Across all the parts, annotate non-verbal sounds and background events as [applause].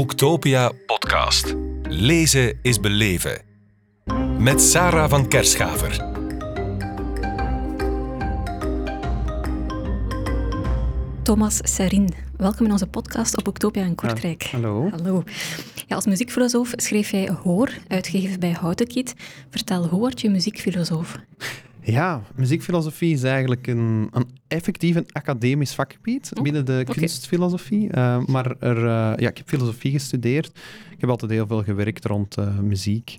Boektopia podcast. Lezen is beleven. Met Sarah van Kerschaver. Thomas Serin, welkom in onze podcast op Boektopia in Kortrijk. hallo. Hallo. Ja, als muziekfilosoof schreef jij Hoor, uitgegeven bij Houtenkiet. Vertel, hoe word je muziekfilosoof? Ja, muziekfilosofie is eigenlijk een, een effectief een academisch vakgebied Oh, binnen de kunstfilosofie. Eh, maar er, eh, ja, ik heb filosofie gestudeerd. Ik heb altijd heel veel gewerkt rond eh, muziek.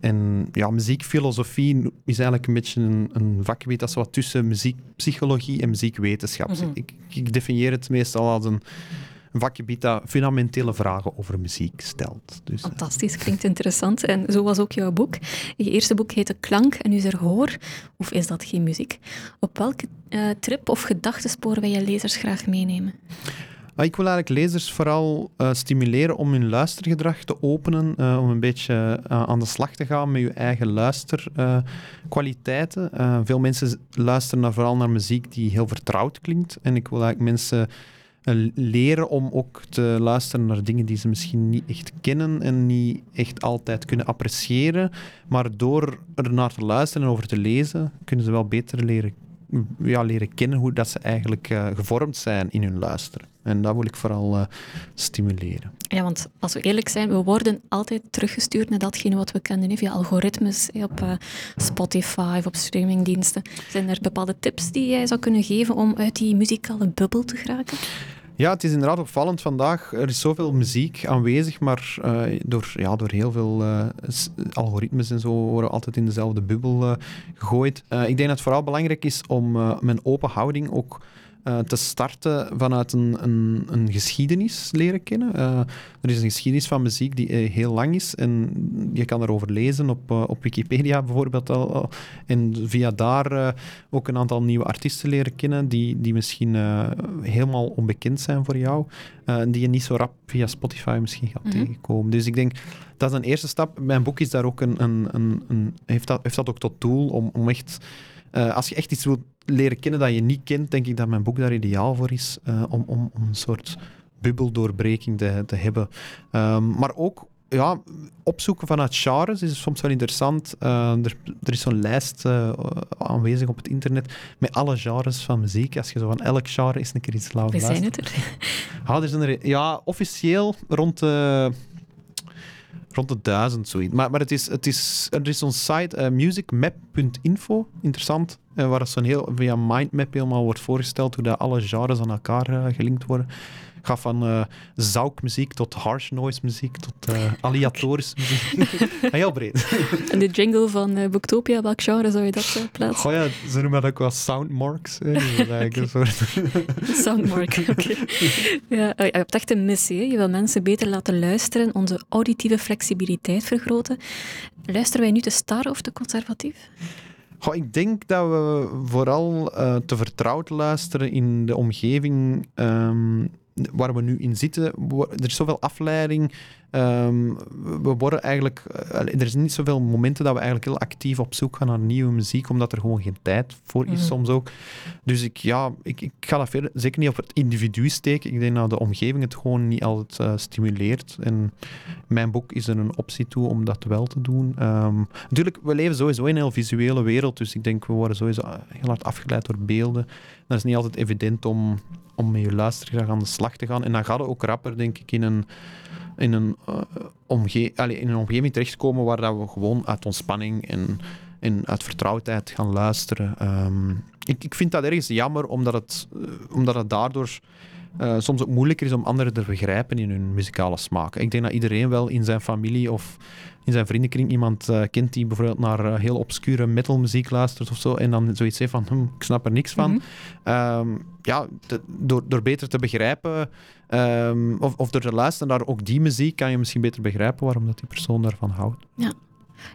En ja, muziekfilosofie is eigenlijk een beetje een, een vakgebied dat zo wat tussen muziekpsychologie en muziekwetenschap zit. Mhm. ik, ik definieer het meestal als een, een vakgebied dat fundamentele vragen over muziek stelt. Dus, Fantastisch, klinkt interessant. En zo was ook jouw boek. Je eerste boek heette Klank en nu is er Hoor. Of is dat geen muziek? Op welke eh, trip of gedachtenspoor wil je lezers graag meenemen? Ah, Ik wil eigenlijk lezers vooral eh, stimuleren om hun luistergedrag te openen, eh, om een beetje aan de slag te gaan met je eigen luisterkwaliteiten. Veel mensen luisteren naar, vooral naar muziek die heel vertrouwd klinkt. En ik wil eigenlijk mensen leren om ook te luisteren naar dingen die ze misschien niet echt kennen en niet echt altijd kunnen appreciëren. Maar door er naar te luisteren en over te lezen, kunnen ze wel beter leren, ja, leren kennen hoe dat ze eigenlijk eh, gevormd zijn in hun luisteren. En dat wil ik vooral eh, stimuleren. Ja, want als we eerlijk zijn, we worden altijd teruggestuurd naar datgene wat we kennen, hè, via algoritmes, hè, op eh, Spotify op streamingdiensten. Zijn er bepaalde tips die jij zou kunnen geven om uit die muzikale bubbel te geraken? Ja, het is inderdaad opvallend vandaag. Er is zoveel muziek aanwezig, maar eh, door, ja, door heel veel algoritmes en zo worden we altijd in dezelfde bubbel eh, gegooid. Ik denk dat het vooral belangrijk is om een open houding ook eh, te starten vanuit een, een, een geschiedenis leren kennen. Eh, er is een geschiedenis van muziek die eh, heel lang is en je kan erover lezen op, op Wikipedia bijvoorbeeld al. En via daar ook een aantal nieuwe artiesten leren kennen die, die misschien helemaal onbekend zijn voor jou. die je niet zo rap via Spotify misschien gaat Mhm. tegenkomen. Dus ik denk, dat is een eerste stap. Mijn boek is daar ook een, een, een, een- heeft, dat, heeft dat ook tot doel om, om echt... eh, als je echt iets wilt leren kennen dat je niet kent, denk ik dat mijn boek daar ideaal voor is. eh, om, om, om een soort bubbeldoorbreking te, te hebben. Ehm, maar ook ja, opzoeken vanuit genres is soms wel interessant. Eh, er, er is zo'n lijst aanwezig op het internet met alle genres van muziek. Als je zo van elk genre eens een keer iets laat We zijn het er. Ah, er zijn er ja, officieel rond de, rond de duizend zoiets. Maar, maar het is, het is, er is zo'n site, eh, musicmap.info, interessant, eh, waar zo'n heel, via mindmap helemaal wordt voorgesteld hoe dat alle genres aan elkaar eh, gelinkt worden. Ga van eh zoukmuziek tot harsh noise muziek tot eh aleatorische [laughs] muziek. heel breed. En de jingle van eh, Booktopia, welk genre zou je dat eh, plaatsen? Goh ja, ze noemen dat ook wel soundmarks. hè. Dus soort... [laughs] Soundmark, oké. [laughs] Ja, eh, je hebt echt een missie. hè. Je wil mensen beter laten luisteren, onze auditieve flexibiliteit vergroten. Luisteren wij nu te star of te conservatief? Goh, ik denk dat we vooral eh, te vertrouwd luisteren in de omgeving ehm, waar we nu in zitten. Er is zoveel afleiding. Ehm, we- worden eigenlijk... eh, er is niet zoveel momenten dat we eigenlijk heel actief op zoek gaan naar nieuwe muziek, omdat er gewoon geen tijd voor is Mhm. soms ook. Dus ik, ja, ik, ik ga dat verder, zeker niet op het individu steken. Ik denk dat de omgeving het gewoon niet altijd eh, stimuleert. En mijn boek is er een optie toe om dat wel te doen. Ehm, natuurlijk, we leven sowieso in een heel visuele wereld, dus ik denk we worden sowieso eh, heel hard afgeleid door beelden. Dat is niet altijd evident om, om met je luistergraag aan de slag te gaan. En dan gaat het ook rapper, denk ik, in een, in een, eh, omge allee, in een omgeving terechtkomen waar dat we gewoon uit ontspanning en, en uit vertrouwdheid gaan luisteren. Ehm, ik, ik vind dat ergens jammer, omdat het, eh, omdat het daardoor eh, soms ook moeilijker is om anderen te begrijpen in hun muzikale smaak. Ik denk dat iedereen wel in zijn familie of in zijn vriendenkring iemand eh, kent die bijvoorbeeld naar eh, heel obscure metalmuziek luistert of zo, en dan zoiets heeft van, hm, ik snap er niks van. Mhm. Ehm, ja, te- door, door beter te begrijpen, ehm, of, of door te luisteren naar ook die muziek, kan je misschien beter begrijpen waarom dat die persoon daarvan houdt. Ja,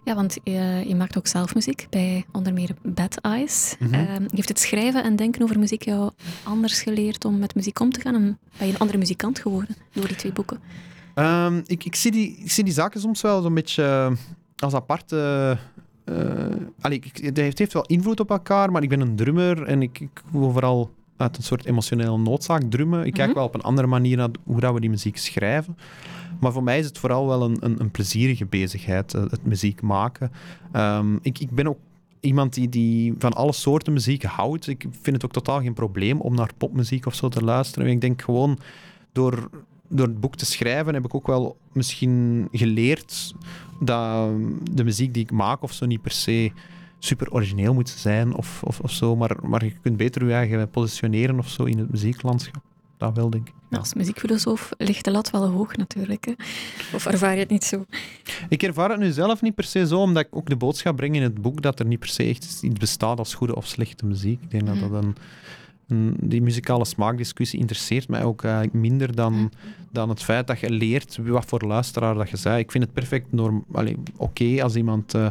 want eh, je maakt ook zelf muziek bij onder meer Bad Eyes. Mhm. Ehm, heeft het schrijven en denken over muziek jou anders geleerd om met muziek om te gaan? En ben je een andere muzikant geworden door die twee boeken? Ehm, ik, ik, zie die, ik zie die zaken soms wel zo'n beetje eh, als aparte. eh, allee, ik- het heeft, heeft wel invloed op elkaar, maar ik ben een drummer en ik, ik wil vooral uit een soort emotionele noodzaak drummen. Ik kijk Mhm. wel op een andere manier naar hoe dat we die muziek schrijven. Maar voor mij is het vooral wel een, een, een plezierige bezigheid, eh, het muziek maken. Ehm, ik, ik ben ook iemand die, die van alle soorten muziek houdt. Ik vind het ook totaal geen probleem om naar popmuziek of zo te luisteren. Ik denk gewoon door, door het boek te schrijven heb ik ook wel misschien geleerd dat de muziek die ik maak of zo niet per se super origineel moet zijn of, of, zo, maar, maar je kunt beter je eigen positioneren of zo in het muzieklandschap. Dat wel, denk ik. Als muziekfilosoof ligt de lat wel hoog natuurlijk. Hè? Of ervaar je het niet zo? Ik ervaar het nu zelf niet per se zo, omdat ik ook de boodschap breng in het boek dat er niet per se echt iets bestaat als goede of slechte muziek. Ik denk dat Mhm. dat een- die muzikale smaakdiscussie interesseert mij ook eigenlijk minder dan, dan het feit dat je leert wat voor luisteraar dat je zei. Ik vind het perfect oké als iemand eh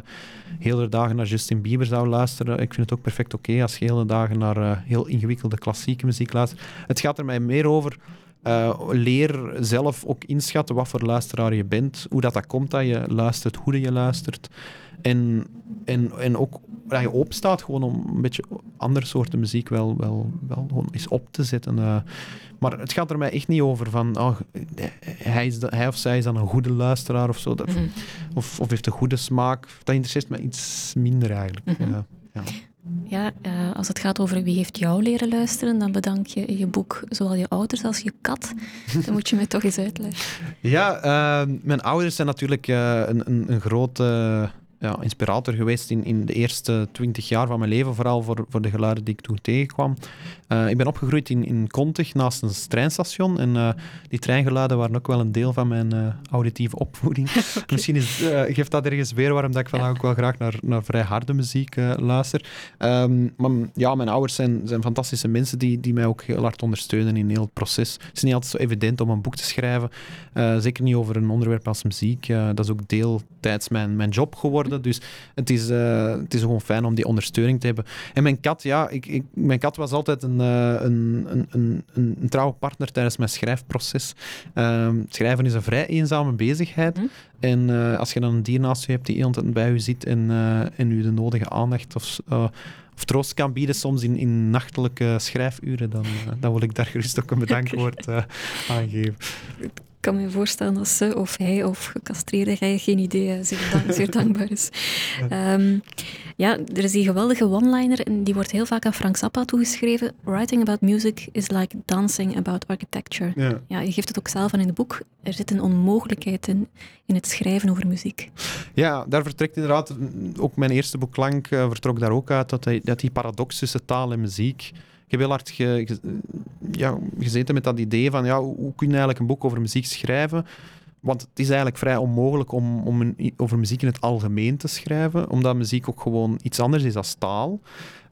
hele dagen naar Justin Bieber zou luisteren. Ik vind het ook perfect oké als je hele dagen naar eh, heel ingewikkelde klassieke muziek luistert. Het gaat er mij meer over. eh, leer zelf ook inschatten wat voor luisteraar je bent, hoe dat, dat komt dat je luistert, hoe je luistert. En, en, en ook dat je openstaat gewoon om een beetje andere soorten muziek wel, wel, wel gewoon eens op te zetten. eh. maar het gaat er mij echt niet over van oh, hij, is de- hij of zij is dan een goede luisteraar of zo. Dat, Mhm. of, of heeft een goede smaak. Dat interesseert me iets minder eigenlijk. Mhm. ja. Ja. Ja, eh, als het gaat over wie heeft jou leren luisteren, dan bedank je in je boek zowel je ouders als je kat. Dan moet je mij toch eens uitleggen. [laughs] Ja, eh, mijn ouders zijn natuurlijk eh, een, een, een grote ja, inspirator geweest in, in de eerste twintig jaar van mijn leven, vooral voor, voor de geluiden die ik toen tegenkwam. Eh, ik ben opgegroeid in, in Kontig, naast een treinstation. En eh, die treingeluiden waren ook wel een deel van mijn eh, auditieve opvoeding. [laughs] [laughs] Misschien is, geeft dat ergens weer waarom dat ik vandaag ook wel graag naar, naar vrij harde muziek luister. Ehm, maar ja, mijn ouders zijn, zijn fantastische mensen die, die mij ook heel hard ondersteunen in heel het proces. Het is niet altijd zo evident om een boek te schrijven. Zeker niet over een onderwerp als muziek. Dat is ook deeltijds mijn, mijn job geworden. Dus het is, eh, het is gewoon fijn om die ondersteuning te hebben. En mijn kat, ja, ik, ik, mijn kat was altijd een, eh, een, een, een, een, trouwe partner tijdens mijn schrijfproces. Ehm, schrijven is een vrij eenzame bezigheid. Hm. En eh, als je dan een dier naast je hebt die tijd bij je zit en, en u de nodige aandacht of, of troost kan bieden, soms in, in nachtelijke schrijfuren, dan, dan wil ik daar gerust ook een bedankwoord [laughs] aan geven. Ik kan me voorstellen dat ze of hij of gecastreerde hij geen idee zeer, dank- zeer dankbaar is. [laughs] Ehm, ja, er is die geweldige one-liner en die wordt heel vaak aan Frank Zappa toegeschreven. Writing about music is like dancing about architecture. Ja. Ja, je geeft het ook zelf aan in het boek. Er zit een onmogelijkheid in, in het schrijven over muziek. Ja, daar vertrekt inderdaad, ook mijn eerste boek Klank eh, vertrok daar ook uit, dat, hij, dat die paradox tussen taal en muziek. Ik heb heel hard ja, gezeten met dat idee van, ja, hoe, kun je eigenlijk een boek over muziek schrijven? Want het is eigenlijk vrij onmogelijk om, om over muziek in het algemeen te schrijven, omdat muziek ook gewoon iets anders is dan taal.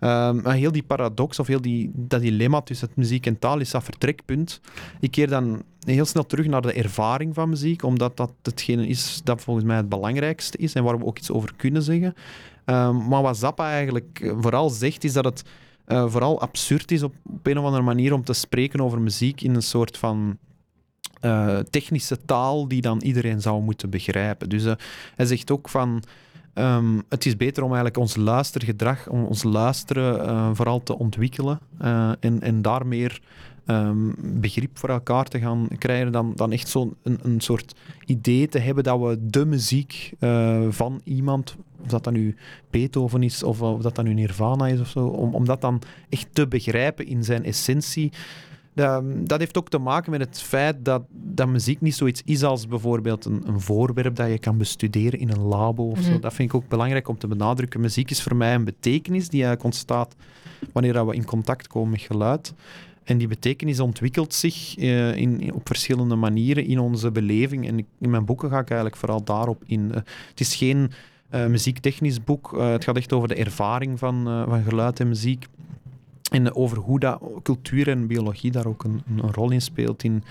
Maar heel die paradox, of heel die, dat dilemma tussen muziek en taal, is dat vertrekpunt. Ik keer dan heel snel terug naar de ervaring van muziek, omdat dat hetgene is dat volgens mij het belangrijkste is en waar we ook iets over kunnen zeggen. Ehm, maar wat Zappa eigenlijk vooral zegt, is dat het eh, vooral absurd is op, op een of andere manier om te spreken over muziek in een soort van eh, technische taal die dan iedereen zou moeten begrijpen. Dus eh, hij zegt ook van... ehm, het is beter om eigenlijk ons luistergedrag, om ons luisteren vooral te ontwikkelen en, en daar meer ehm, begrip voor elkaar te gaan krijgen dan, dan echt zo'n een, een soort idee te hebben dat we de muziek eh, van iemand, of dat dan nu Beethoven is of, of dat dan nu Nirvana is of zo, om, om dat dan echt te begrijpen in zijn essentie. Dat, dat heeft ook te maken met het feit dat, dat muziek niet zoiets is als bijvoorbeeld een, een voorwerp dat je kan bestuderen in een labo of zo. Mhm. Dat vind ik ook belangrijk om te benadrukken. Muziek is voor mij een betekenis die eigenlijk ontstaat wanneer dat we in contact komen met geluid. En die betekenis ontwikkelt zich eh, in, op verschillende manieren in onze beleving. En in mijn boeken ga ik eigenlijk vooral daarop in. Eh, het is geen eh, muziektechnisch boek. Het gaat echt over de ervaring van, van geluid en muziek. En over hoe dat cultuur en biologie daar ook een, rol in speelt. In,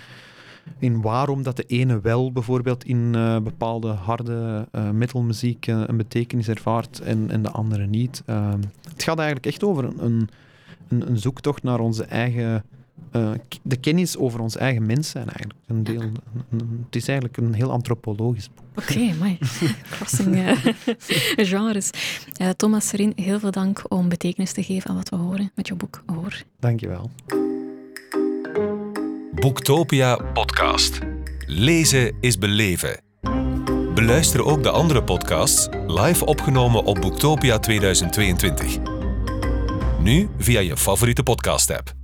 in waarom dat de ene wel bijvoorbeeld in bepaalde harde metalmuziek een betekenis ervaart en, en de andere niet. Het gaat eigenlijk echt over een, een, een, een zoektocht naar onze eigen... eh, de kennis over ons eigen mens zijn eigenlijk. Een deel, een- een- het is eigenlijk een heel antropologisch boek. Oké, mooi. Crossing [laughs] eh, [laughs] genres. Eh, Thomas Serin, heel veel dank om betekenis te geven aan wat we horen met je boek Hoor. Dankjewel. Boektopia podcast. Lezen is beleven. Beluister ook de andere podcasts live opgenomen op Boektopia 2022. Nu via je favoriete podcast-app.